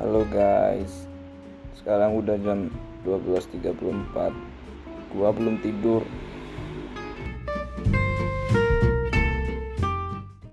Halo guys. Sekarang udah jam 12.34 Gua belum tidur.